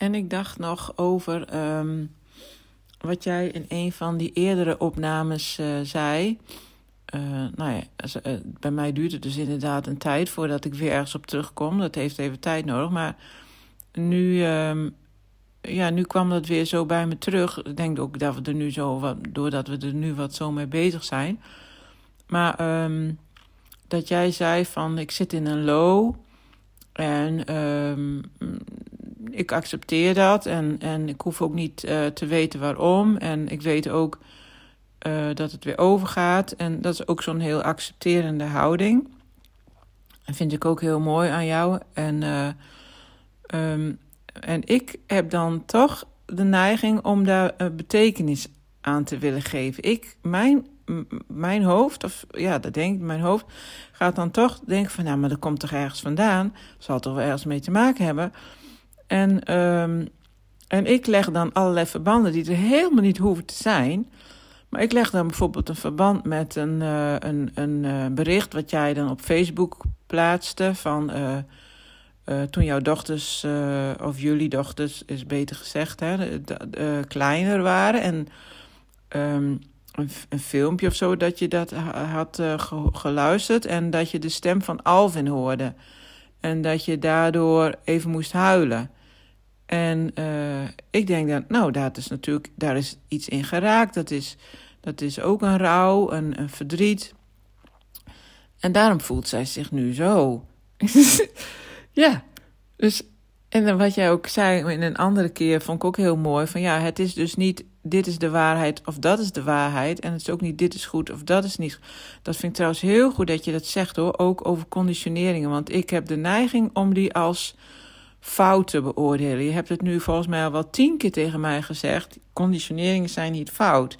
En ik dacht nog over ehm, wat jij in een van die eerdere opnames uh, zei. Uh, nou ja, uh, bij mij duurt het dus inderdaad een tijd voordat ik weer ergens op terugkom. Dat heeft even tijd nodig. Maar nu, um, ja, nu kwam dat weer zo bij me terug. Ik denk ook dat we er nu zo wat, doordat we er nu wat zo mee bezig zijn. Maar um, dat jij zei van ik zit in een low. En um, ik accepteer dat en, en ik hoef ook niet uh, te weten waarom. En ik weet ook uh, dat het weer overgaat. En dat is ook zo'n heel accepterende houding. Dat vind ik ook heel mooi aan jou. En, uh, um, en ik heb dan toch de neiging om daar betekenis aan te willen geven. Ik, mijn, mijn hoofd, of ja, dat denk ik, mijn hoofd gaat dan toch denken van, nou, maar dat komt toch ergens vandaan. Zal toch wel ergens mee te maken hebben. En, um, en ik leg dan allerlei verbanden die er helemaal niet hoeven te zijn. Maar ik leg dan bijvoorbeeld een verband met een, uh, een, een uh, bericht wat jij dan op Facebook plaatste van uh, toen jouw dochters, of jullie dochters is beter gezegd, hè, kleiner waren. En um, een, een, filmpje of zo dat je dat had geluisterd en dat je de stem van Alvin hoorde. En dat je daardoor even moest huilen. En uh, ik denk dat, nou, dat is natuurlijk, daar is iets in geraakt. Dat is, dat is ook een rouw, een, een verdriet. En daarom voelt zij zich nu zo. ja, dus, en wat jij ook zei in een andere keer, vond ik ook heel mooi. Van ja, het is dus niet, dit is de waarheid of dat is de waarheid. En het is ook niet, dit is goed of dat is niet. Dat vind ik trouwens heel goed dat je dat zegt hoor, ook over conditioneringen. Want ik heb de neiging om die als fouten beoordelen. Je hebt het nu volgens mij al wel tien keer tegen mij gezegd. Conditioneringen zijn niet fout.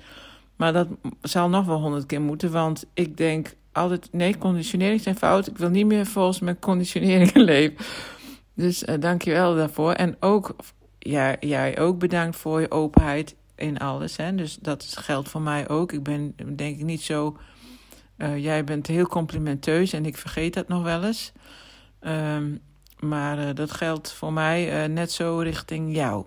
Maar dat zal nog wel honderd keer moeten. Want ik denk altijd, nee, conditioneringen zijn fout. Ik wil niet meer volgens mijn conditioneringen leven. Dus uh, dank je wel daarvoor. En ook, ja, jij ook bedankt voor je openheid in alles. Hè? Dus dat geldt voor mij ook. Ik ben denk ik niet zo... Uh, jij bent heel complimenteus en ik vergeet dat nog wel eens. Um, maar uh, dat geldt voor mij uh, net zo richting jou.